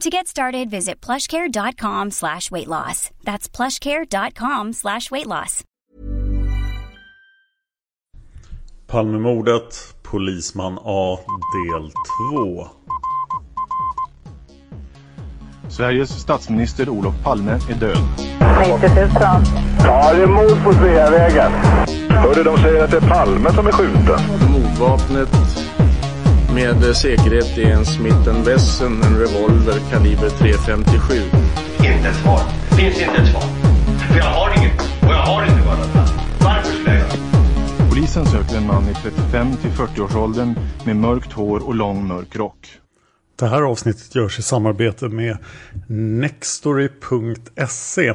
To get started, visit plushcare.com slash weight loss. That's plushcare.com slash weight loss. Palmemordet, Polisman A, del 2. Sveriges statsminister Olof Palme är död. 90 000. Ja, det är mord på Sveavägen. Hörde de säger att det är Palme som är skjuten. Mordvapnet med säkerhet är en Smith Wesson, en revolver kaliber .357. Inte ett svar. Det finns inte ett svar. För jag har inget. Och jag har inte varit Varför skulle jag göra Polisen söker en man i 35 till 40-årsåldern med mörkt hår och lång mörk rock. Det här avsnittet görs i samarbete med Nextory.se.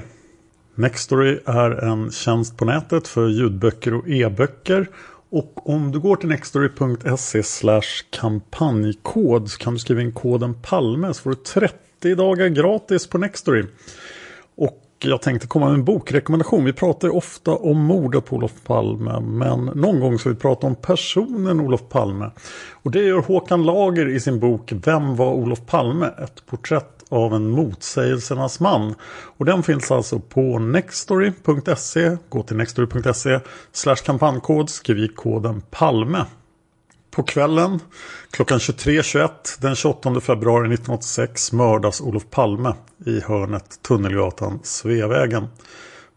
Nextory är en tjänst på nätet för ljudböcker och e-böcker. Och om du går till nextory.se kampanjkod så kan du skriva in koden PALME så får du 30 dagar gratis på Nextory. Och jag tänkte komma med en bokrekommendation. Vi pratar ofta om mordet på Olof Palme. Men någon gång ska vi prata om personen Olof Palme. Och det gör Håkan Lager i sin bok Vem var Olof Palme? Ett porträtt av en motsägelsernas man. Och den finns alltså på nextory.se. Gå till nextory.se Slash kampanjkod. Skriv i koden PALME. På kvällen klockan 23.21 den 28 februari 1986 mördas Olof Palme i hörnet Tunnelgatan Sveavägen.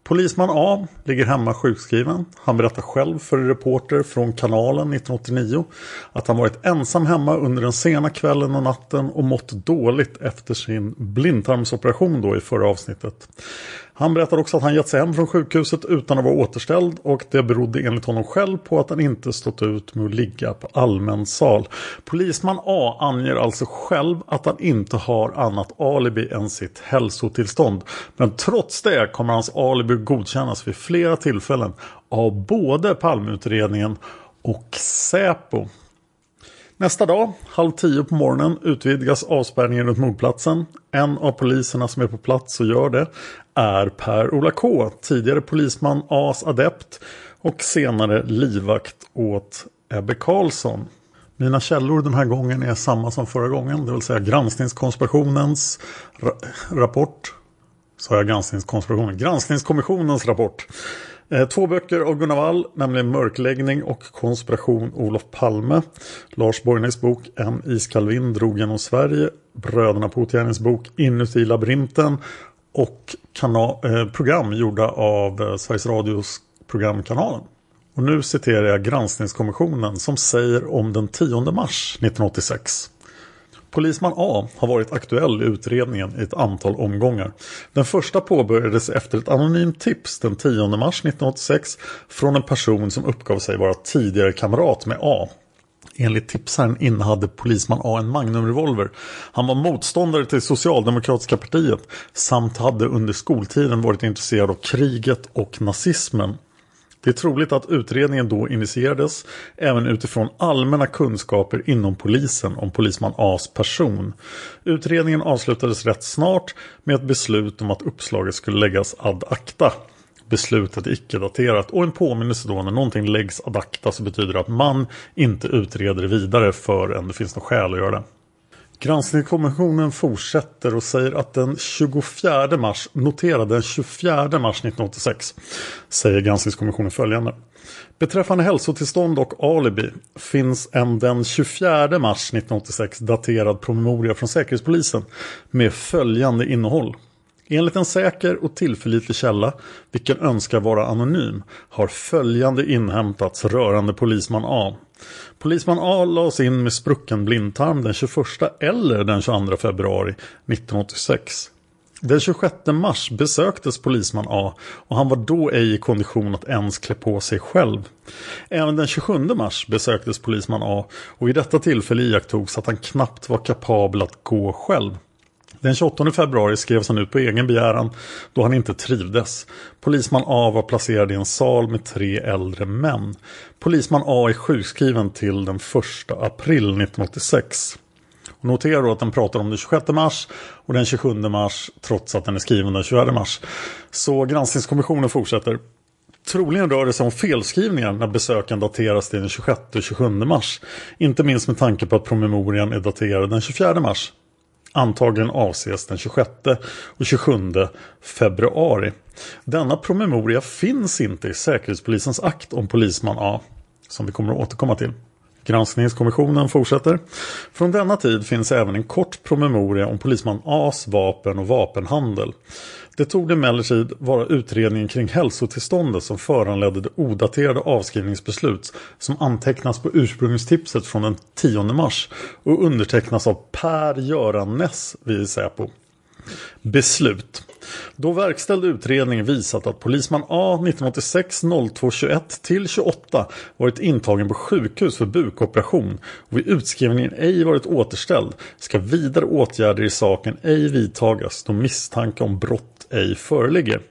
Polisman A ligger hemma sjukskriven. Han berättar själv för en reporter från kanalen 1989 att han varit ensam hemma under den sena kvällen och natten och mått dåligt efter sin blindtarmsoperation då i förra avsnittet. Han berättar också att han gett sig hem från sjukhuset utan att vara återställd och det berodde enligt honom själv på att han inte stått ut med att ligga på allmän sal. Polisman A anger alltså själv att han inte har annat alibi än sitt hälsotillstånd. Men trots det kommer hans alibi godkännas vid flera tillfällen av både Palmeutredningen och Säpo. Nästa dag, halv tio på morgonen, utvidgas avspärrningen runt mordplatsen. En av poliserna som är på plats och gör det är Per-Ola K, tidigare polisman As adept och senare livvakt åt Ebbe Karlsson. Mina källor den här gången är samma som förra gången, det vill säga granskningskonspirationens ra rapport. Sa jag granskningskonspirationen? Granskningskommissionens rapport. Eh, två böcker av Gunnar Wall, nämligen Mörkläggning och Konspiration Olof Palme. Lars Borgnäs bok En iskall vind drog genom Sverige. Bröderna Potjärnens bok Inuti labyrinten. Och eh, program gjorda av eh, Sveriges Radios programkanalen. Och nu citerar jag granskningskommissionen som säger om den 10 mars 1986. Polisman A har varit aktuell i utredningen i ett antal omgångar. Den första påbörjades efter ett anonymt tips den 10 mars 1986 från en person som uppgav sig vara tidigare kamrat med A. Enligt tipsaren innehade polisman A en Magnumrevolver. Han var motståndare till Socialdemokratiska partiet samt hade under skoltiden varit intresserad av kriget och nazismen. Det är troligt att utredningen då initierades även utifrån allmänna kunskaper inom polisen om polisman As person. Utredningen avslutades rätt snart med ett beslut om att uppslaget skulle läggas ad acta. beslutet är icke-daterat och en påminnelse då när någonting läggs ad acta så betyder det att man inte utreder det vidare förrän det finns något skäl att göra det. Granskningskommissionen fortsätter och säger att den 24 mars, notera den 24 mars 1986, säger granskningskommissionen följande. Beträffande hälsotillstånd och alibi finns en den 24 mars 1986 daterad promemoria från Säkerhetspolisen med följande innehåll. Enligt en säker och tillförlitlig källa, vilken önskar vara anonym, har följande inhämtats rörande polisman A. Polisman A lades in med sprucken blindtarm den 21 eller den 22 februari 1986. Den 26 mars besöktes polisman A och han var då ej i kondition att ens klä på sig själv. Även den 27 mars besöktes polisman A och vid detta tillfälle iakttogs att han knappt var kapabel att gå själv. Den 28 februari skrevs han ut på egen begäran då han inte trivdes. Polisman A var placerad i en sal med tre äldre män. Polisman A är sjukskriven till den 1 april 1986. Och notera då att den pratar om den 26 mars och den 27 mars trots att den är skriven den 24 mars. Så granskningskommissionen fortsätter. Troligen rör det sig om felskrivningar när besöken dateras till den 26 och 27 mars. Inte minst med tanke på att promemorian är daterad den 24 mars. Antagligen avses den 26 och 27 februari. Denna promemoria finns inte i Säkerhetspolisens akt om polisman A. Som vi kommer att återkomma till. Granskningskommissionen fortsätter. Från denna tid finns även en kort promemoria om polisman A's vapen och vapenhandel. Det tog emellertid vara utredningen kring hälsotillståndet som föranledde det odaterade avskrivningsbeslut som antecknas på ursprungstipset från den 10 mars och undertecknas av Per-Göran Ness vid Säpo. Beslut. Då verkställd utredning visat att polisman A 1986 02 21 till 28 varit intagen på sjukhus för bukoperation och vid utskrivningen ej varit återställd ska vidare åtgärder i saken ej vidtagas då misstanke om brott ej föreligger.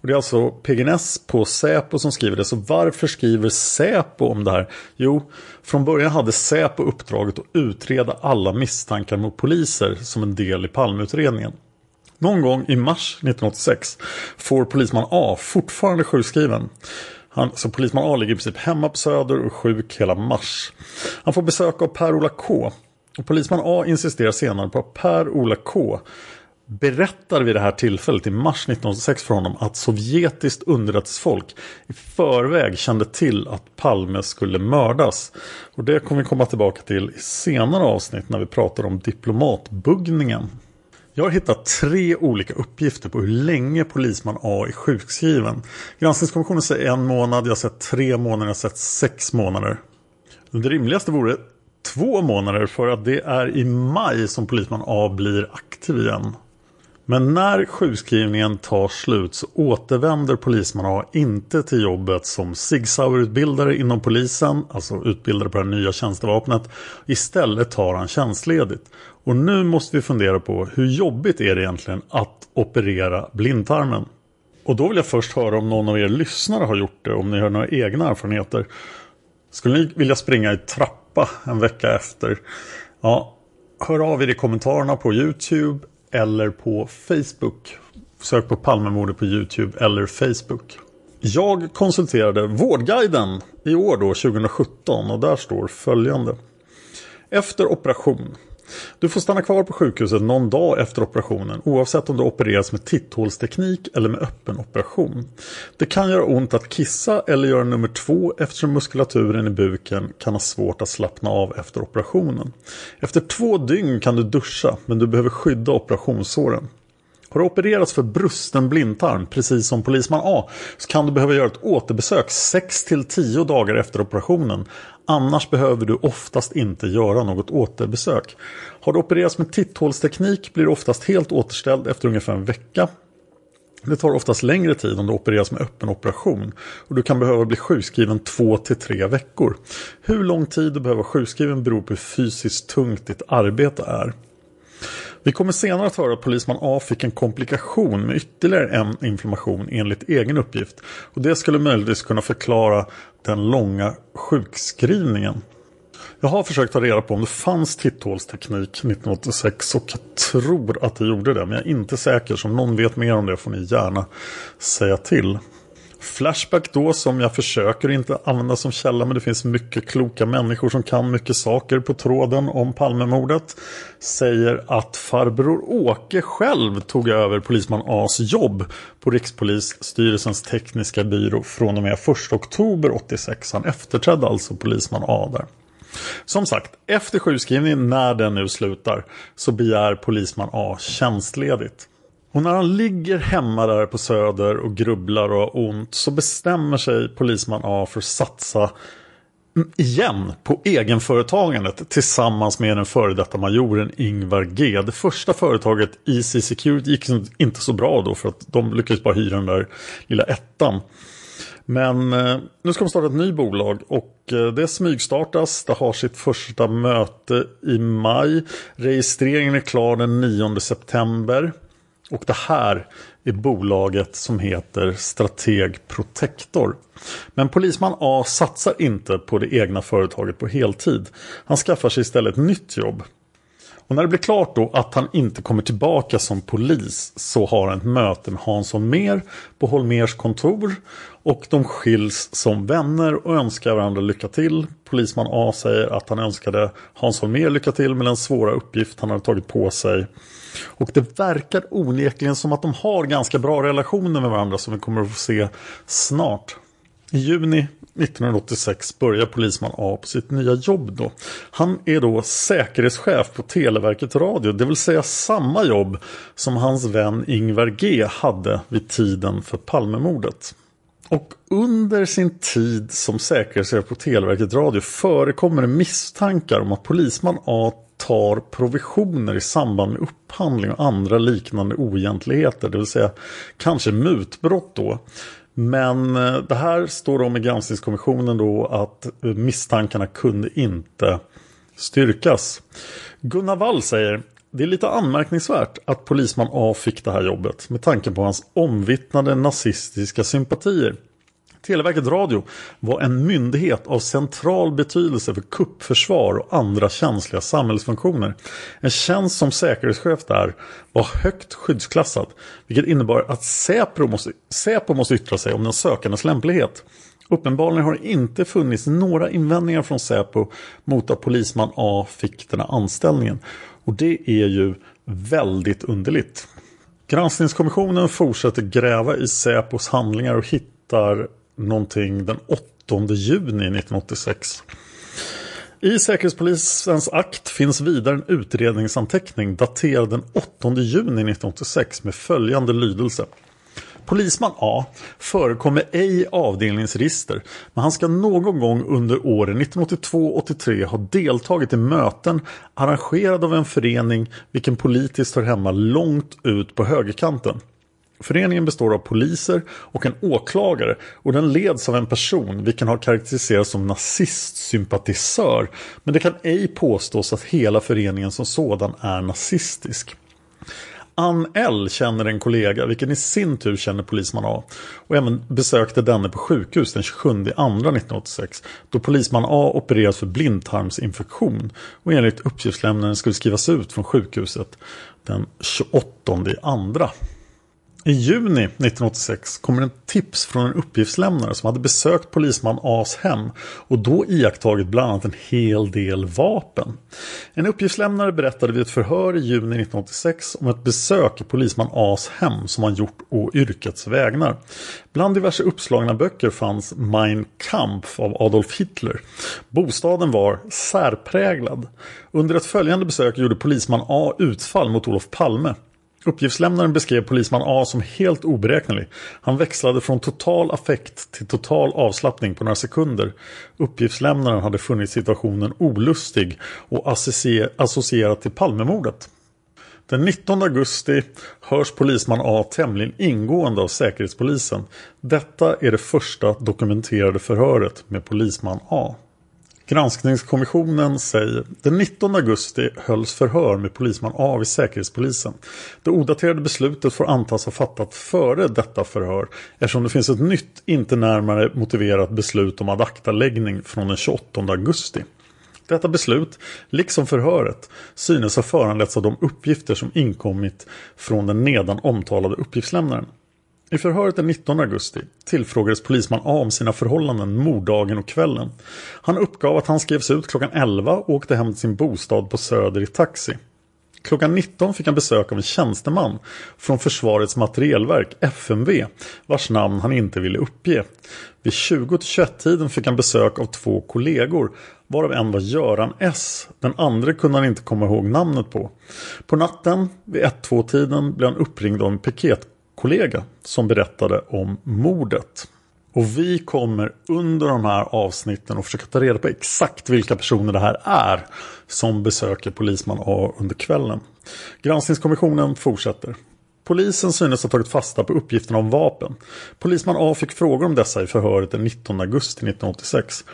Och det är alltså PGNS på Säpo som skriver det. Så varför skriver Säpo om det här? Jo, från början hade Säpo uppdraget att utreda alla misstankar mot poliser som en del i Palmeutredningen. Någon gång i mars 1986 får polisman A fortfarande sjukskriven. Han, så polisman A ligger i princip hemma på Söder och är sjuk hela mars. Han får besök av Per-Ola K. Och polisman A insisterar senare på att Per-Ola K berättar vid det här tillfället i mars 1986 för honom att sovjetiskt underrättelsefolk i förväg kände till att Palme skulle mördas. Och det kommer vi komma tillbaka till i senare avsnitt när vi pratar om diplomatbuggningen. Jag har hittat tre olika uppgifter på hur länge polisman A är sjukskriven. Granskningskommissionen säger en månad, jag har sett tre månader, jag har sett sex månader. Det rimligaste vore två månader för att det är i maj som polisman A blir aktiv igen. Men när sjukskrivningen tar slut så återvänder polisman A inte till jobbet som Sig Sauer-utbildare inom polisen, alltså utbildare på det nya tjänstevapnet. Istället tar han tjänstledigt. Och nu måste vi fundera på hur jobbigt är det egentligen att operera blindtarmen? Och då vill jag först höra om någon av er lyssnare har gjort det, om ni har några egna erfarenheter. Skulle ni vilja springa i trappa en vecka efter? Ja, hör av er i kommentarerna på Youtube eller på Facebook. Sök på Palmemordet på Youtube eller Facebook. Jag konsulterade Vårdguiden i år då, 2017 och där står följande. Efter operation du får stanna kvar på sjukhuset någon dag efter operationen oavsett om du opereras med titthålsteknik eller med öppen operation. Det kan göra ont att kissa eller göra nummer två eftersom muskulaturen i buken kan ha svårt att slappna av efter operationen. Efter två dygn kan du duscha men du behöver skydda operationssåren. Har du opererats för brusten blindtarm, precis som polisman A, så kan du behöva göra ett återbesök 6-10 dagar efter operationen. Annars behöver du oftast inte göra något återbesök. Har du opererats med titthålsteknik blir du oftast helt återställd efter ungefär en vecka. Det tar oftast längre tid om du opereras med öppen operation och du kan behöva bli sjukskriven 2-3 veckor. Hur lång tid du behöver vara sjukskriven beror på hur fysiskt tungt ditt arbete är. Vi kommer senare att höra att polisman A fick en komplikation med ytterligare en inflammation enligt egen uppgift. Och det skulle möjligtvis kunna förklara den långa sjukskrivningen. Jag har försökt ta reda på om det fanns titthålsteknik 1986 och jag tror att det gjorde det. Men jag är inte säker, så om någon vet mer om det får ni gärna säga till. Flashback då som jag försöker inte använda som källa men det finns mycket kloka människor som kan mycket saker på tråden om Palmemordet. Säger att farbror Åke själv tog över polisman A's jobb på Rikspolisstyrelsens tekniska byrå från och med 1 oktober 86. Han efterträdde alltså polisman A där. Som sagt, efter sjukskrivningen när den nu slutar så begär polisman A tjänstledigt. Och när han ligger hemma där på Söder och grubblar och har ont så bestämmer sig polisman A för att satsa igen på egenföretagandet tillsammans med den före detta majoren Ingvar G. Det första företaget EC Security gick inte så bra då för att de lyckades bara hyra den där lilla ettan. Men eh, nu ska de starta ett nytt bolag och eh, det smygstartas. Det har sitt första möte i maj. Registreringen är klar den 9 september. Och det här är bolaget som heter Strateg Protector. Men polisman A satsar inte på det egna företaget på heltid. Han skaffar sig istället ett nytt jobb. Och när det blir klart då att han inte kommer tillbaka som polis så har han ett möte med Hansson Mer på Holmers kontor. Och de skiljs som vänner och önskar varandra lycka till. Polisman A säger att han önskade Hans Holmér lycka till med den svåra uppgift han hade tagit på sig. Och det verkar onekligen som att de har ganska bra relationer med varandra som vi kommer att få se snart. I juni 1986 börjar polisman A på sitt nya jobb då. Han är då säkerhetschef på Televerket Radio, det vill säga samma jobb som hans vän Ingvar G hade vid tiden för Palmemordet. Och under sin tid som säkerhetschef på Televerket Radio förekommer misstankar om att polisman A tar provisioner i samband med upphandling och andra liknande oegentligheter. Det vill säga kanske mutbrott då. Men eh, det här står om i granskningskommissionen då att eh, misstankarna kunde inte styrkas. Gunnar Wall säger det är lite anmärkningsvärt att polisman A fick det här jobbet med tanke på hans omvittnade nazistiska sympatier. Televerket Radio var en myndighet av central betydelse för kuppförsvar och andra känsliga samhällsfunktioner. En tjänst som säkerhetschef där var högt skyddsklassad, vilket innebar att Säpo måste, Säpo måste yttra sig om den sökandes lämplighet. Uppenbarligen har det inte funnits några invändningar från Säpo mot att polisman A fick den här anställningen. Och det är ju väldigt underligt. Granskningskommissionen fortsätter gräva i Säpos handlingar och hittar någonting den 8 juni 1986. I Säkerhetspolisens akt finns vidare en utredningsanteckning daterad den 8 juni 1986 med följande lydelse. Polisman A förekommer ej i avdelningsregister men han ska någon gång under åren 1982-83 ha deltagit i möten arrangerade av en förening vilken politiskt hör hemma långt ut på högerkanten. Föreningen består av poliser och en åklagare och den leds av en person vilken har karaktäriserats som nazistsympatisör. Men det kan ej påstås att hela föreningen som sådan är nazistisk. Ann L känner en kollega vilken i sin tur känner polisman A och även besökte denne på sjukhus den 27 andra 1986 då polisman A opereras för blindtarmsinfektion och enligt uppgiftslämnaren skulle skrivas ut från sjukhuset den 28 andra. I juni 1986 kommer en tips från en uppgiftslämnare som hade besökt polisman As hem och då iakttagit bland annat en hel del vapen. En uppgiftslämnare berättade vid ett förhör i juni 1986 om ett besök i polisman As hem som han gjort å yrkets vägnar. Bland diverse uppslagna böcker fanns Mein Kampf av Adolf Hitler. Bostaden var särpräglad. Under ett följande besök gjorde polisman A utfall mot Olof Palme. Uppgiftslämnaren beskrev polisman A som helt oberäknelig. Han växlade från total affekt till total avslappning på några sekunder. Uppgiftslämnaren hade funnit situationen olustig och associerat till Palmemordet. Den 19 augusti hörs polisman A tämligen ingående av Säkerhetspolisen. Detta är det första dokumenterade förhöret med polisman A. Granskningskommissionen säger den 19 augusti hölls förhör med polisman A vid Säkerhetspolisen. Det odaterade beslutet får antas ha fattat före detta förhör eftersom det finns ett nytt, inte närmare motiverat beslut om adaktaläggning från den 28 augusti. Detta beslut, liksom förhöret, synes ha föranletts av de uppgifter som inkommit från den nedan omtalade uppgiftslämnaren. I förhöret den 19 augusti tillfrågades polisman A om sina förhållanden morddagen och kvällen. Han uppgav att han skrevs ut klockan 11 och åkte hem till sin bostad på Söder i taxi. Klockan 19 fick han besök av en tjänsteman från Försvarets materielverk, FMV, vars namn han inte ville uppge. Vid 20-21-tiden fick han besök av två kollegor, varav en var Göran S. Den andra kunde han inte komma ihåg namnet på. På natten, vid 1-2-tiden, blev han uppringd av en kollega som berättade om mordet. Och vi kommer under de här avsnitten att försöka ta reda på exakt vilka personer det här är som besöker polisman A under kvällen. Granskningskommissionen fortsätter. Polisen synes ha tagit fasta på uppgifterna om vapen. Polisman A fick frågor om dessa i förhöret den 19 augusti 1986.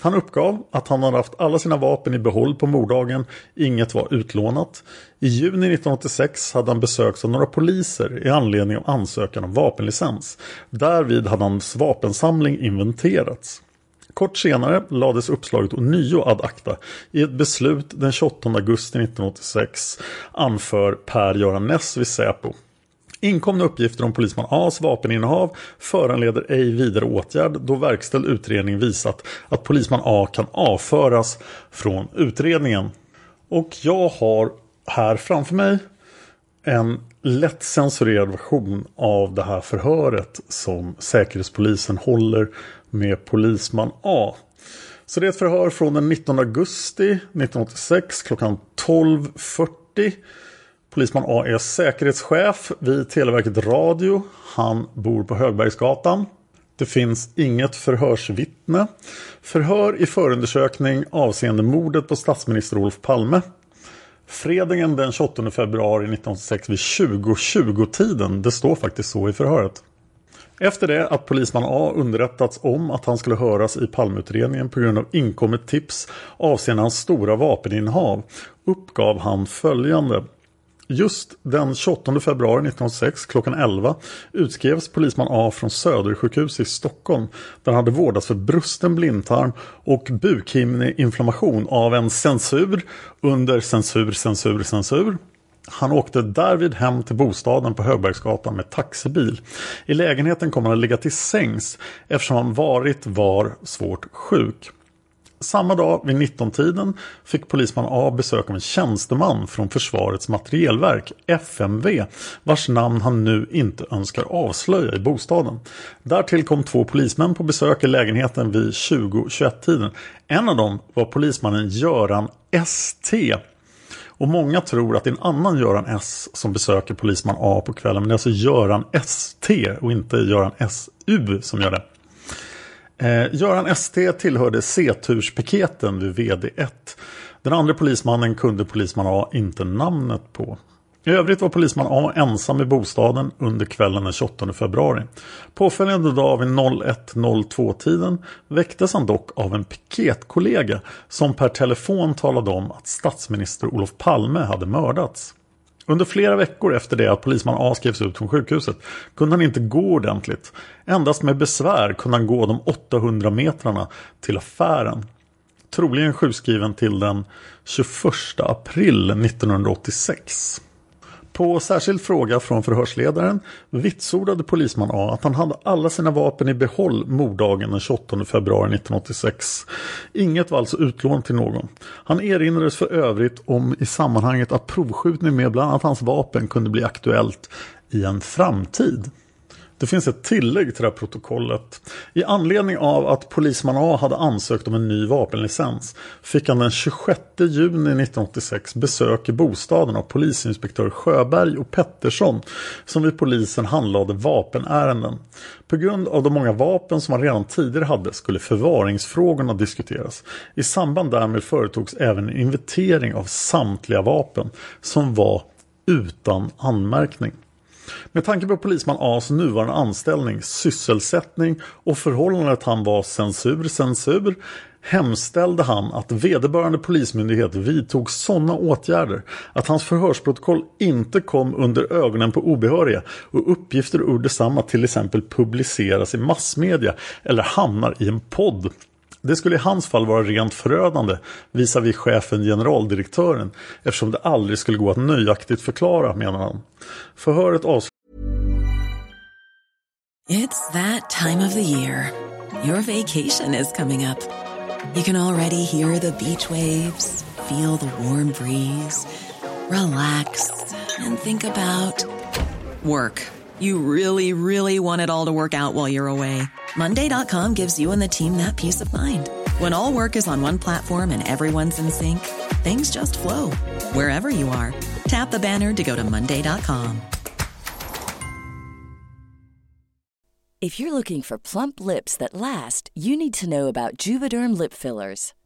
Han uppgav att han hade haft alla sina vapen i behåll på morddagen, inget var utlånat. I juni 1986 hade han besökts av några poliser i anledning av ansökan om vapenlicens. Därvid hade hans vapensamling inventerats. Kort senare lades uppslaget ånyo ad acta. I ett beslut den 28 augusti 1986 anför Per-Göran Ness vid Säpo. Inkomna uppgifter om polisman A's vapeninnehav föranleder ej vidare åtgärd då verkställd utredning visat att polisman A kan avföras från utredningen. Och jag har här framför mig en lätt censurerad version av det här förhöret som Säkerhetspolisen håller med polisman A. Så det är ett förhör från den 19 augusti 1986 klockan 12.40. Polisman A är säkerhetschef vid Televerket Radio. Han bor på Högbergsgatan. Det finns inget förhörsvittne. Förhör i förundersökning avseende mordet på statsminister Olof Palme. Fredagen den 28 februari 1986 vid 20.20-tiden. Det står faktiskt så i förhöret. Efter det att polisman A underrättats om att han skulle höras i palmutredningen på grund av inkommet tips avseende hans stora vapeninnehav uppgav han följande. Just den 28 februari 1906 klockan 11 utskrevs polisman A från Södersjukhus i Stockholm där han hade vårdats för brusten blindtarm och bukhinneinflammation av en censur under censur, censur, censur. Han åkte därvid hem till bostaden på Högbergsgatan med taxibil. I lägenheten kom han att ligga till sängs eftersom han varit var svårt sjuk. Samma dag vid 19-tiden fick polisman A besök av en tjänsteman från Försvarets materielverk, FMV, vars namn han nu inte önskar avslöja i bostaden. Därtill kom två polismän på besök i lägenheten vid 20-21-tiden. En av dem var polismannen Göran ST. Och många tror att det är en annan Göran S som besöker polisman A på kvällen. Men det är alltså Göran ST och inte Göran SU som gör det. Eh, Göran ST tillhörde C-turspiketen vid VD1. Den andra polismannen kunde polisman A inte namnet på. I övrigt var polisman A ensam i bostaden under kvällen den 28 februari. Påföljande dag vid 01.02-tiden väcktes han dock av en piketkollega som per telefon talade om att statsminister Olof Palme hade mördats. Under flera veckor efter det att polisman A skrevs ut från sjukhuset kunde han inte gå ordentligt. Endast med besvär kunde han gå de 800 metrarna till affären. Troligen sjukskriven till den 21 april 1986. På särskild fråga från förhörsledaren vitsordade polisman A att han hade alla sina vapen i behåll morddagen den 28 februari 1986. Inget var alltså utlånat till någon. Han erinrades för övrigt om i sammanhanget att provskjutning med bland annat hans vapen kunde bli aktuellt i en framtid. Det finns ett tillägg till det här protokollet. I anledning av att polisman A hade ansökt om en ny vapenlicens fick han den 26 juni 1986 besök i bostaden av polisinspektör Sjöberg och Pettersson som vid polisen handlade vapenärenden. På grund av de många vapen som han redan tidigare hade skulle förvaringsfrågorna diskuteras. I samband därmed företogs även en inventering av samtliga vapen som var utan anmärkning. Med tanke på polisman A's nuvarande anställning, sysselsättning och förhållandet han var censur, censur hemställde han att vederbörande polismyndighet vidtog sådana åtgärder att hans förhörsprotokoll inte kom under ögonen på obehöriga och uppgifter ur detsamma till exempel publiceras i massmedia eller hamnar i en podd. Det skulle i hans fall vara rent förödande visar vi chefen generaldirektören eftersom det aldrig skulle gå att nöjaktigt förklara menar han. Förhöret avslutas It's that time of the year. Your vacation is coming up. You can already hear the beach waves, feel the warm breeze, relax and think about work. You really, really want it all to work out while you're away. Monday.com gives you and the team that peace of mind. When all work is on one platform and everyone's in sync, things just flow wherever you are. Tap the banner to go to Monday.com. If you're looking for plump lips that last, you need to know about Juvederm lip fillers.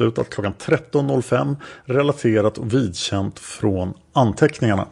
slutat klockan 13.05 relaterat och vidkänt från anteckningarna.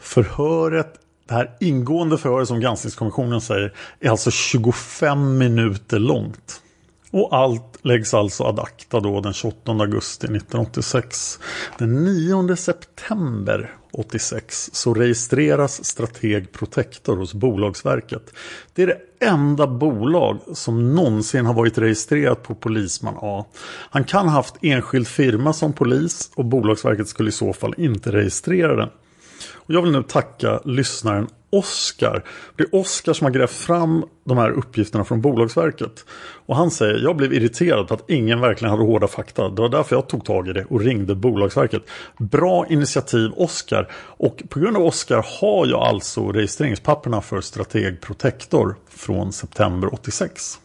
Förhöret, det här ingående förhöret som granskningskommissionen säger är alltså 25 minuter långt. Och allt läggs alltså ad acta då den 28 augusti 1986. Den 9 september 86 så registreras Strateg Protector hos Bolagsverket. Det är det enda bolag som någonsin har varit registrerat på Polisman A. Han kan ha haft enskild firma som polis och Bolagsverket skulle i så fall inte registrera den. Och jag vill nu tacka lyssnaren Oskar. Det är Oskar som har grävt fram de här uppgifterna från Bolagsverket. Och han säger, jag blev irriterad på att ingen verkligen hade hårda fakta. Det var därför jag tog tag i det och ringde Bolagsverket. Bra initiativ Oskar. Och på grund av Oskar har jag alltså registreringspapperna för Strateg Protector från september 86.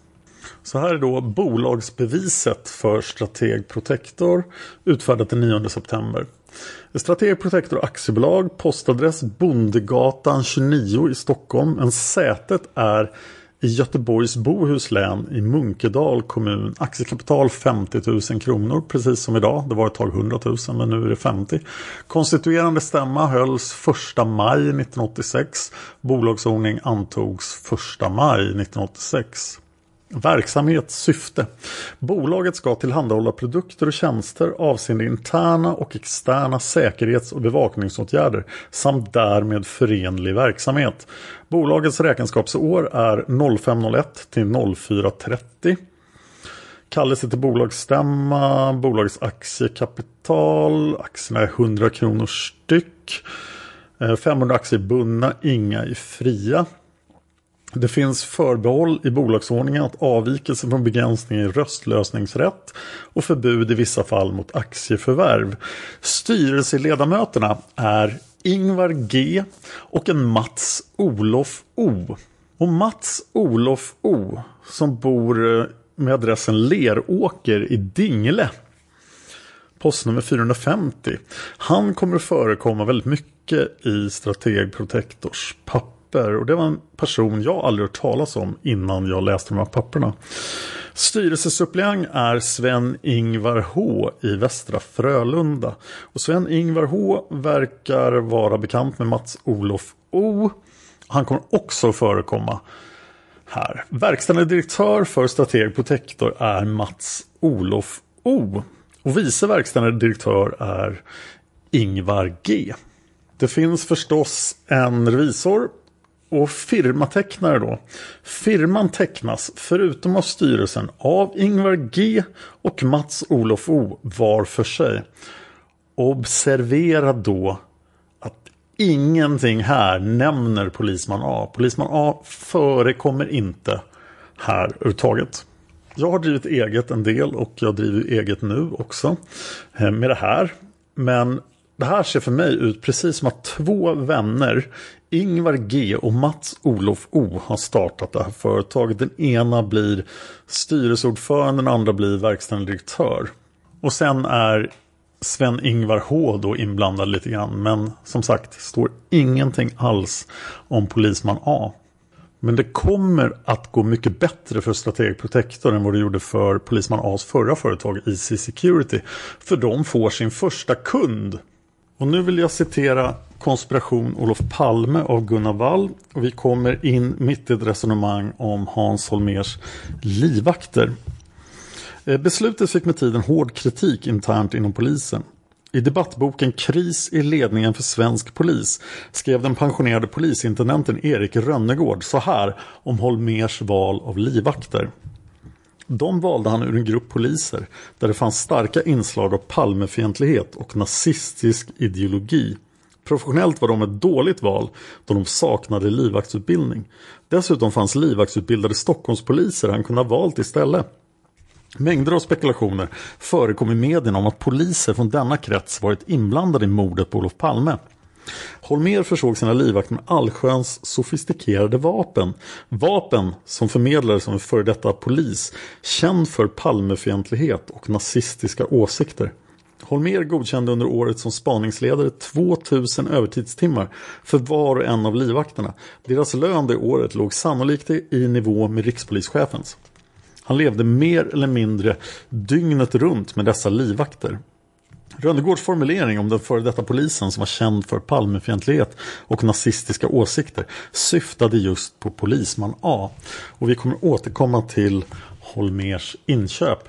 Så här är då bolagsbeviset för Strateg Protector utfärdat den 9 september. Strateg Protector Aktiebolag, postadress Bondegatan 29 i Stockholm. Men sätet är i Göteborgs Bohuslän i Munkedal kommun. Aktiekapital 50 000 kronor precis som idag. Det var ett tag 100 000 men nu är det 50. Konstituerande stämma hölls 1 maj 1986. Bolagsordning antogs 1 maj 1986. Verksamhetssyfte. Bolaget ska tillhandahålla produkter och tjänster avseende interna och externa säkerhets och bevakningsåtgärder samt därmed förenlig verksamhet. Bolagets räkenskapsår är 0501 till 0430. Kallelse till bolagsstämma, bolagets aktiekapital, aktierna är 100 kronor styck. Eh, 500 aktier bundna, inga i fria. Det finns förbehåll i bolagsordningen att avvikelse från begränsning i röstlösningsrätt och förbud i vissa fall mot aktieförvärv. Styrelseledamöterna är Ingvar G och en Mats Olof O. Och Mats Olof O som bor eh, med adressen Leråker i Dingle postnummer 450. Han kommer att förekomma väldigt mycket i Strateg Protectors papper papper och det var en person jag aldrig hört talas om innan jag läste de här papperna. Styrelsesuppleant är Sven-Ingvar H i Västra Frölunda. Och Sven-Ingvar H verkar vara bekant med Mats-Olof O. Han kommer också förekomma här. Verkställande direktör för Strateg Protector är Mats Olof O. Och vice verkställande direktör är Ingvar G. Det finns förstås en revisor och firmatecknare då. Firman tecknas förutom av styrelsen av Ingvar G och Mats Olof O var för sig. Observera då att ingenting här nämner polisman A. Polisman A förekommer inte här överhuvudtaget. Jag har drivit eget en del och jag driver eget nu också eh, med det här. Men det här ser för mig ut precis som att två vänner, Ingvar G och Mats Olof O, har startat det här företaget. Den ena blir styrelseordförande, den andra blir verkställande direktör. Och sen är Sven-Ingvar H då inblandad lite grann. Men som sagt, står ingenting alls om polisman A. Men det kommer att gå mycket bättre för Strateg Protector än vad det gjorde för Polisman A's förra företag EC Security. För de får sin första kund. Och nu vill jag citera Konspiration Olof Palme av Gunnar Wall. Och vi kommer in mitt i ett resonemang om Hans Holmers livvakter. Eh, beslutet fick med tiden hård kritik internt inom polisen. I debattboken Kris i ledningen för svensk polis skrev den pensionerade polisintendenten Erik Rönnegård så här om Holmers val av livvakter. De valde han ur en grupp poliser där det fanns starka inslag av Palmefientlighet och nazistisk ideologi. Professionellt var de ett dåligt val då de saknade livvaktsutbildning. Dessutom fanns livvaktsutbildade Stockholmspoliser han kunde ha valt istället. Mängder av spekulationer förekom i medierna om att poliser från denna krets varit inblandade i mordet på Olof Palme. Holmer försåg sina livvakter med allsköns sofistikerade vapen. Vapen som förmedlades som en före detta polis, känd för Palmefientlighet och nazistiska åsikter. Holmer godkände under året som spaningsledare 2000 övertidstimmar för var och en av livvakterna. Deras lön det året låg sannolikt i nivå med rikspolischefens. Han levde mer eller mindre dygnet runt med dessa livvakter. Rönnegårds formulering om den före detta polisen som var känd för Palmefientlighet och nazistiska åsikter syftade just på polisman A. Och vi kommer återkomma till Holmers inköp.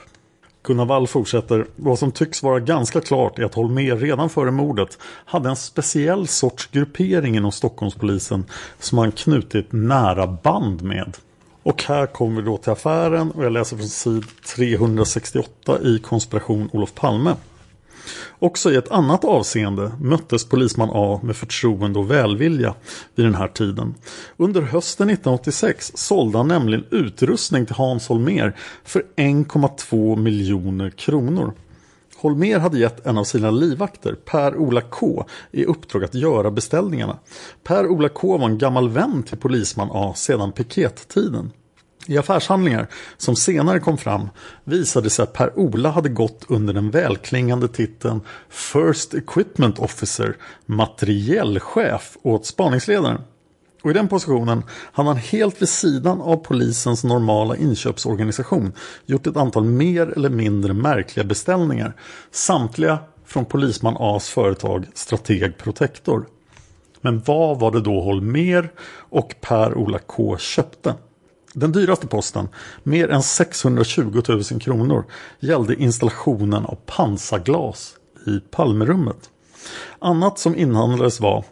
Gunnar Wall fortsätter. Vad som tycks vara ganska klart är att Holmer redan före mordet hade en speciell sorts gruppering inom Stockholmspolisen som han knutit nära band med. Och här kommer vi då till affären och jag läser från sid 368 i Konspiration Olof Palme. Också i ett annat avseende möttes polisman A med förtroende och välvilja vid den här tiden. Under hösten 1986 sålde han nämligen utrustning till Hans Holmer för 1,2 miljoner kronor. Holmer hade gett en av sina livvakter, Per-Ola K, i uppdrag att göra beställningarna. Per-Ola K var en gammal vän till polisman A sedan pikettiden. I affärshandlingar som senare kom fram visade sig att Per-Ola hade gått under den välklingande titeln First Equipment Officer, materiellchef åt spaningsledaren. Och i den positionen hade han helt vid sidan av polisens normala inköpsorganisation gjort ett antal mer eller mindre märkliga beställningar. Samtliga från polisman A's företag Strateg Protector. Men vad var det då Holmer och Per-Ola K köpte? Den dyraste posten, mer än 620 000 kronor, gällde installationen av pansarglas i Palmerummet. Annat som inhandlades var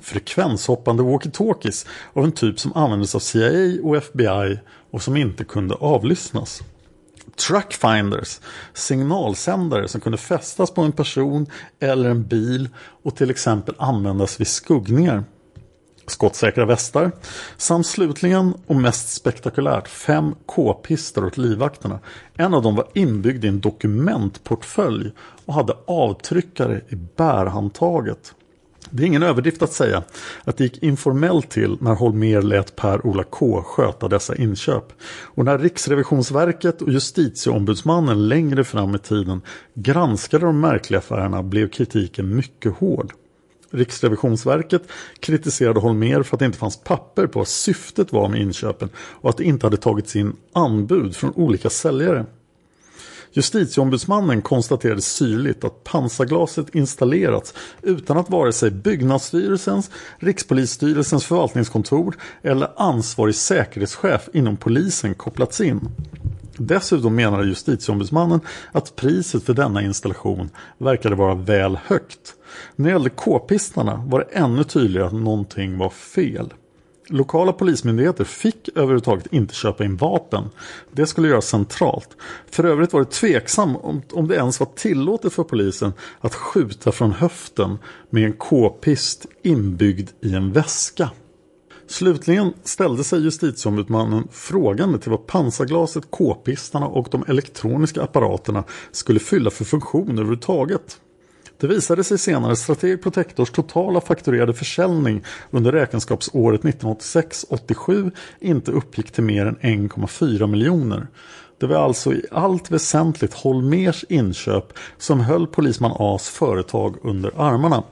frekvenshoppande walkie-talkies av en typ som användes av CIA och FBI och som inte kunde avlyssnas. Truckfinders, signalsändare som kunde fästas på en person eller en bil och till exempel användas vid skuggningar. Skottsäkra västar samt slutligen och mest spektakulärt fem k-pistar åt livvakterna. En av dem var inbyggd i en dokumentportfölj och hade avtryckare i bärhandtaget. Det är ingen överdrift att säga att det gick informellt till när Holmer lät Per-Ola K sköta dessa inköp. Och när Riksrevisionsverket och Justitieombudsmannen längre fram i tiden granskade de märkliga affärerna blev kritiken mycket hård. Riksrevisionsverket kritiserade Holmer för att det inte fanns papper på vad syftet var med inköpen och att det inte hade tagits in anbud från olika säljare. Justitieombudsmannen konstaterade syrligt att pansarglaset installerats utan att vare sig Byggnadsstyrelsens, Rikspolisstyrelsens förvaltningskontor eller ansvarig säkerhetschef inom polisen kopplats in. Dessutom menade justitieombudsmannen att priset för denna installation verkade vara väl högt. När det gällde k-pistarna var det ännu tydligare att någonting var fel. Lokala polismyndigheter fick överhuvudtaget inte köpa in vapen. Det skulle göras centralt. För övrigt var det tveksamt om, om det ens var tillåtet för polisen att skjuta från höften med en k-pist inbyggd i en väska. Slutligen ställde sig justitieombudsmannen frågande till vad pansarglaset, k-pistarna och de elektroniska apparaterna skulle fylla för funktion överhuvudtaget. Det visade sig senare att Strateg Protectors totala fakturerade försäljning under räkenskapsåret 1986-87 inte uppgick till mer än 1,4 miljoner. Det var alltså i allt väsentligt Holmers inköp som höll polisman As företag under armarna.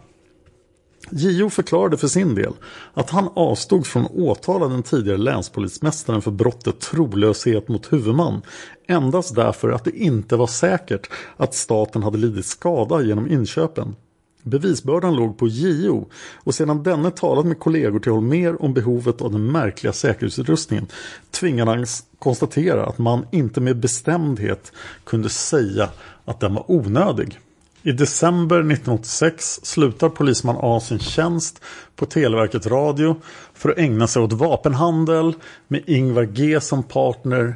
JO förklarade för sin del att han avstod från att åtala den tidigare länspolismästaren för brottet trolöshet mot huvudman endast därför att det inte var säkert att staten hade lidit skada genom inköpen. Bevisbördan låg på JO och sedan denne talat med kollegor till Holmer om behovet av den märkliga säkerhetsutrustningen tvingade han konstatera att man inte med bestämdhet kunde säga att den var onödig. I december 1986 slutar polisman A sin tjänst på Televerket Radio för att ägna sig åt vapenhandel med Ingvar G som partner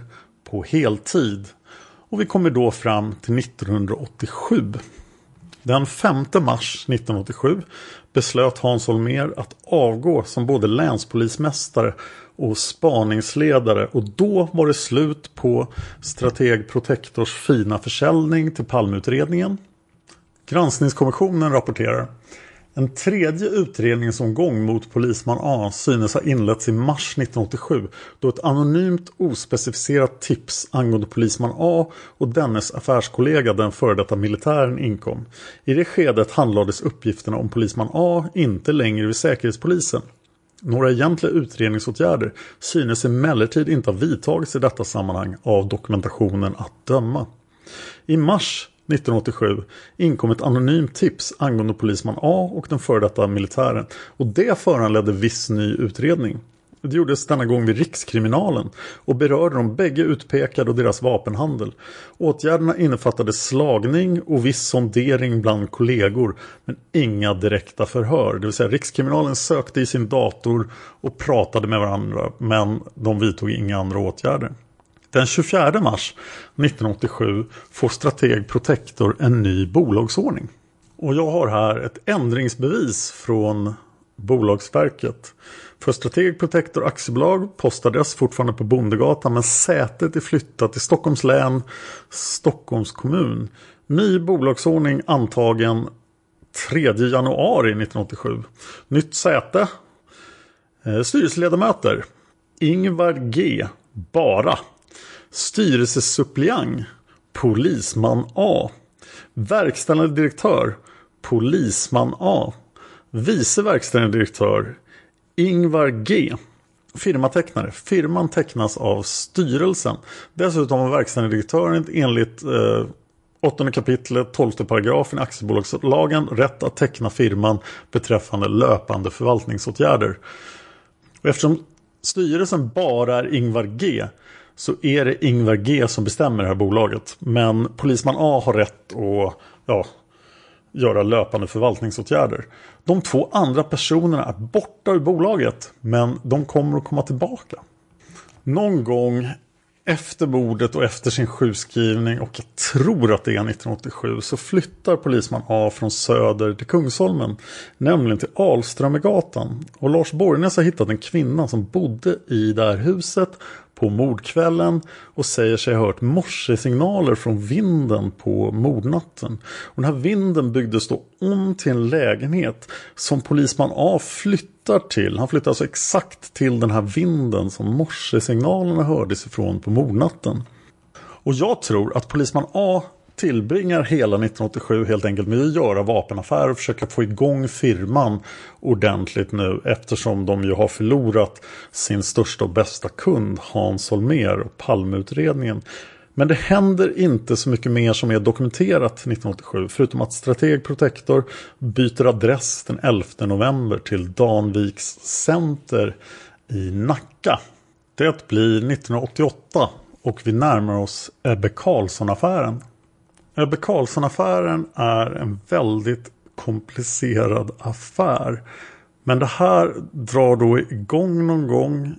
på heltid. Och vi kommer då fram till 1987. Den 5 mars 1987 beslöt Hans Holmér att avgå som både länspolismästare och spaningsledare och då var det slut på Strateg Protektors fina försäljning till Palmeutredningen. Granskningskommissionen rapporterar en tredje utredningsomgång mot polisman A synes ha inletts i mars 1987 då ett anonymt ospecificerat tips angående polisman A och dennes affärskollega den före detta militären inkom. I det skedet handlades uppgifterna om polisman A inte längre vid Säkerhetspolisen. Några egentliga utredningsåtgärder synes emellertid inte ha vidtagits i detta sammanhang av dokumentationen att döma. I mars 1987 inkom ett anonymt tips angående polisman A och den före detta militären och det föranledde viss ny utredning. Det gjordes denna gång vid Rikskriminalen och berörde de bägge utpekade och deras vapenhandel. Åtgärderna innefattade slagning och viss sondering bland kollegor men inga direkta förhör. Det vill säga Rikskriminalen sökte i sin dator och pratade med varandra men de vidtog inga andra åtgärder. Den 24 mars 1987 får Strateg Protector en ny bolagsordning. Och jag har här ett ändringsbevis från Bolagsverket. För Strateg Protector aktiebolag postades fortfarande på Bondegatan men sätet är flyttat till Stockholms län, Stockholms kommun. Ny bolagsordning antagen 3 januari 1987. Nytt säte. Eh, styrelseledamöter. Ingvar G. Bara. Styrelsesuppleant Polisman A Verkställande direktör Polisman A Vice verkställande direktör Ingvar G Firmatecknare. Firman tecknas av styrelsen. Dessutom har verkställande direktören enligt eh, 8 kapitlet 12 paragrafen i aktiebolagslagen rätt att teckna firman beträffande löpande förvaltningsåtgärder. Och eftersom styrelsen bara är Ingvar G så är det Ingvar G som bestämmer det här bolaget. Men polisman A har rätt att ja, göra löpande förvaltningsåtgärder. De två andra personerna är borta ur bolaget men de kommer att komma tillbaka. Någon gång efter mordet och efter sin sjukskrivning och jag tror att det är 1987 så flyttar polisman A från Söder till Kungsholmen. Nämligen till Alströmergatan. Och Lars Borgnäs har hittat en kvinna som bodde i det här huset på mordkvällen och säger sig ha hört morsesignaler från vinden på mordnatten. Och den här vinden byggdes då om till en lägenhet som polisman A flyttar till. Han flyttar alltså exakt till den här vinden som morsesignalerna hördes ifrån på mordnatten. Och jag tror att polisman A tillbringar hela 1987 helt enkelt med att göra vapenaffärer och försöka få igång firman ordentligt nu eftersom de ju har förlorat sin största och bästa kund Hans Holmer och Palmeutredningen. Men det händer inte så mycket mer som är dokumenterat 1987 förutom att Strateg Protector byter adress den 11 november till Danviks Center i Nacka. Det blir 1988 och vi närmar oss Ebbe Carlsson-affären. Ebbe Carlsson-affären är en väldigt komplicerad affär. Men det här drar då igång någon gång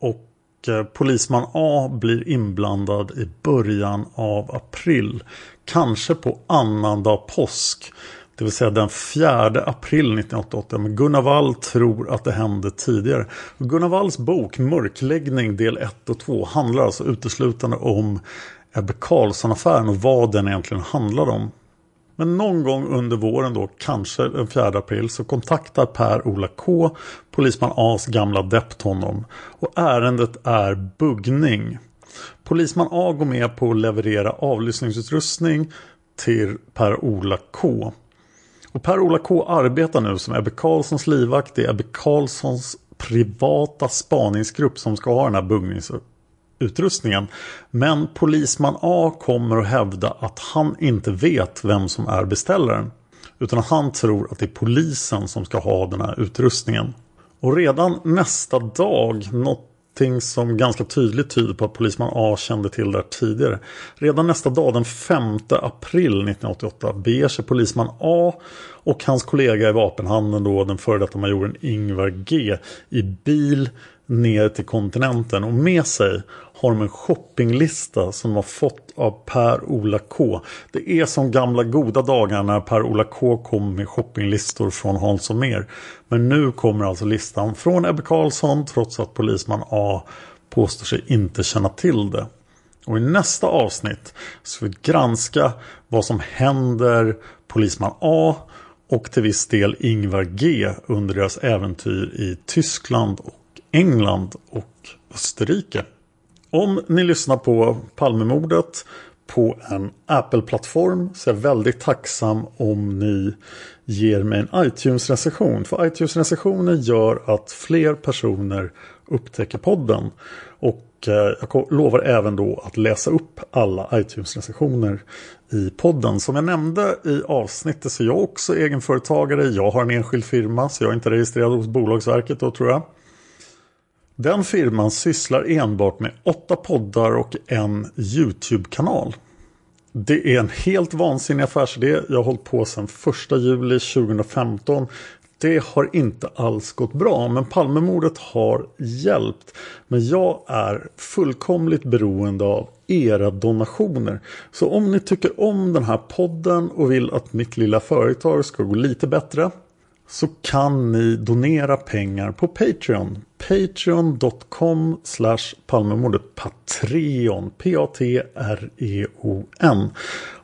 och eh, polisman A blir inblandad i början av april. Kanske på annandag påsk. Det vill säga den 4 april 1988. Men Gunnar Wall tror att det hände tidigare. Gunnar Walls bok Mörkläggning del 1 och 2 handlar alltså uteslutande om Ebbe Carlsson-affären och vad den egentligen handlade om. Men någon gång under våren då, kanske den 4 april, så kontaktar Per-Ola K polisman A's gamla dept honom. Och ärendet är buggning. Polisman A går med på att leverera avlyssningsutrustning till Per-Ola K. Och Per-Ola K arbetar nu som Ebbe Carlssons livvakt. i Ebbe Carlssons privata spaningsgrupp som ska ha den här Utrustningen Men polisman A kommer att hävda att han inte vet vem som är beställaren. Utan han tror att det är polisen som ska ha den här utrustningen. Och redan nästa dag, någonting som ganska tydligt tyder på att polisman A kände till det tidigare. Redan nästa dag, den 5 april 1988, beger sig polisman A och hans kollega i vapenhandeln, då, den före detta majoren Ingvar G, i bil ner till kontinenten och med sig har de en shoppinglista som de har fått av Per-Ola K. Det är som gamla goda dagar när Per-Ola K kom med shoppinglistor från Hans och Mer. Men nu kommer alltså listan från Ebbe Karlsson trots att polisman A påstår sig inte känna till det. Och i nästa avsnitt ska vi granska vad som händer polisman A och till viss del Ingvar G under deras äventyr i Tyskland och England och Österrike. Om ni lyssnar på Palmemordet på en Apple-plattform så är jag väldigt tacksam om ni ger mig en iTunes-recension. För iTunes-recensioner gör att fler personer upptäcker podden. Och eh, jag lovar även då att läsa upp alla iTunes-recensioner i podden. Som jag nämnde i avsnittet så är jag också egenföretagare. Jag har en enskild firma så jag är inte registrerad hos Bolagsverket då tror jag. Den firman sysslar enbart med åtta poddar och en YouTube-kanal. Det är en helt vansinnig affärsidé. Jag har hållit på sedan 1 juli 2015. Det har inte alls gått bra men Palmemordet har hjälpt. Men jag är fullkomligt beroende av era donationer. Så om ni tycker om den här podden och vill att mitt lilla företag ska gå lite bättre så kan ni donera pengar på Patreon. Patreon.com slash Palmemordet Patreon. P-A-T-R-E-O-N.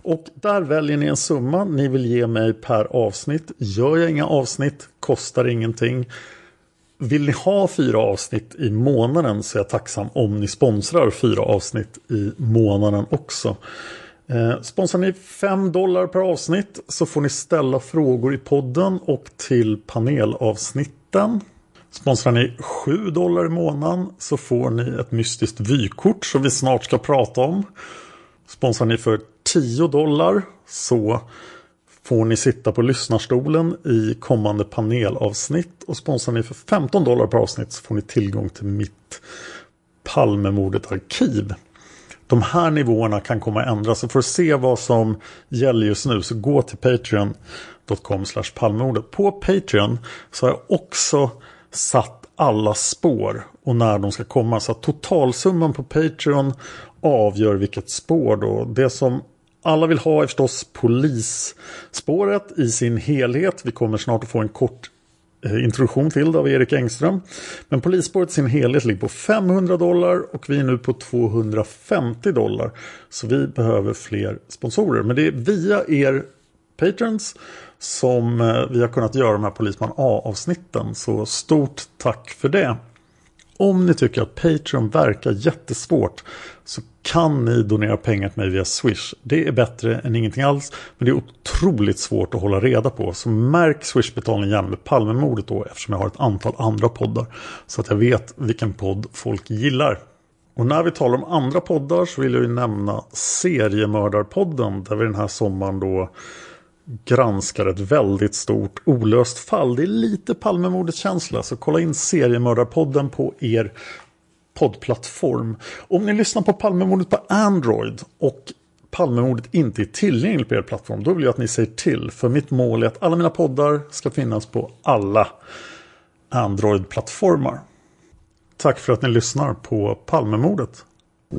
Och där väljer ni en summa ni vill ge mig per avsnitt. Gör jag inga avsnitt kostar ingenting. Vill ni ha fyra avsnitt i månaden så är jag tacksam om ni sponsrar fyra avsnitt i månaden också. Eh, sponsrar ni 5 dollar per avsnitt så får ni ställa frågor i podden och till panelavsnitten. Sponsrar ni 7 dollar i månaden så får ni ett mystiskt vykort som vi snart ska prata om. Sponsrar ni för 10 dollar så får ni sitta på lyssnarstolen i kommande panelavsnitt. Och sponsrar ni för 15 dollar per avsnitt så får ni tillgång till mitt Palmemordet-arkiv. De här nivåerna kan komma att ändras. Så för att se vad som gäller just nu så gå till Patreon.com palmordet. På Patreon så har jag också satt alla spår och när de ska komma. Så att totalsumman på Patreon avgör vilket spår då. Det som alla vill ha är förstås polisspåret i sin helhet. Vi kommer snart att få en kort Eh, introduktion till det av Erik Engström. Men polisspåret sin helhet ligger på 500 dollar och vi är nu på 250 dollar. Så vi behöver fler sponsorer. Men det är via er patrons som eh, vi har kunnat göra de här Polisman A-avsnitten. Så stort tack för det. Om ni tycker att Patreon verkar jättesvårt så kan ni donera pengar till mig via Swish. Det är bättre än ingenting alls. Men det är otroligt svårt att hålla reda på. Så märk Swish-betalningen gärna med Palmemordet då eftersom jag har ett antal andra poddar. Så att jag vet vilken podd folk gillar. Och när vi talar om andra poddar så vill jag ju nämna Seriemördarpodden där vi den här sommaren då granskar ett väldigt stort olöst fall. Det är lite Palmemordets känsla så kolla in Seriemördarpodden på er poddplattform. Om ni lyssnar på Palmemordet på Android och Palmemordet inte är tillgängligt på er plattform då vill jag att ni säger till. För mitt mål är att alla mina poddar ska finnas på alla Android-plattformar. Tack för att ni lyssnar på Palmemordet.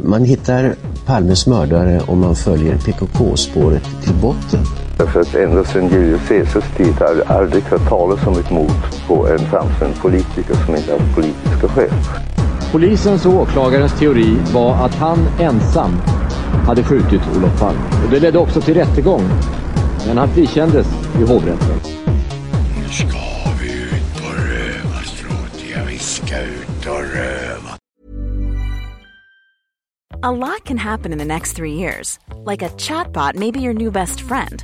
Man hittar Palmes mördare om man följer PKK-spåret till botten. Därför att ända sedan Julius Caesars tid har jag aldrig hört talas om ett mord på en framstående politiker som inte haft politiska skäl. Polisens och åklagarens teori var att han ensam hade skjutit Olof Palme. Och det ledde också till rättegång. Men han frikändes i hovrätten. Nu ska vi ut på rövarstråt. Ja, vi ska ut och röva. A lot can happen in the next three years. Like a chatbot may be your new best friend.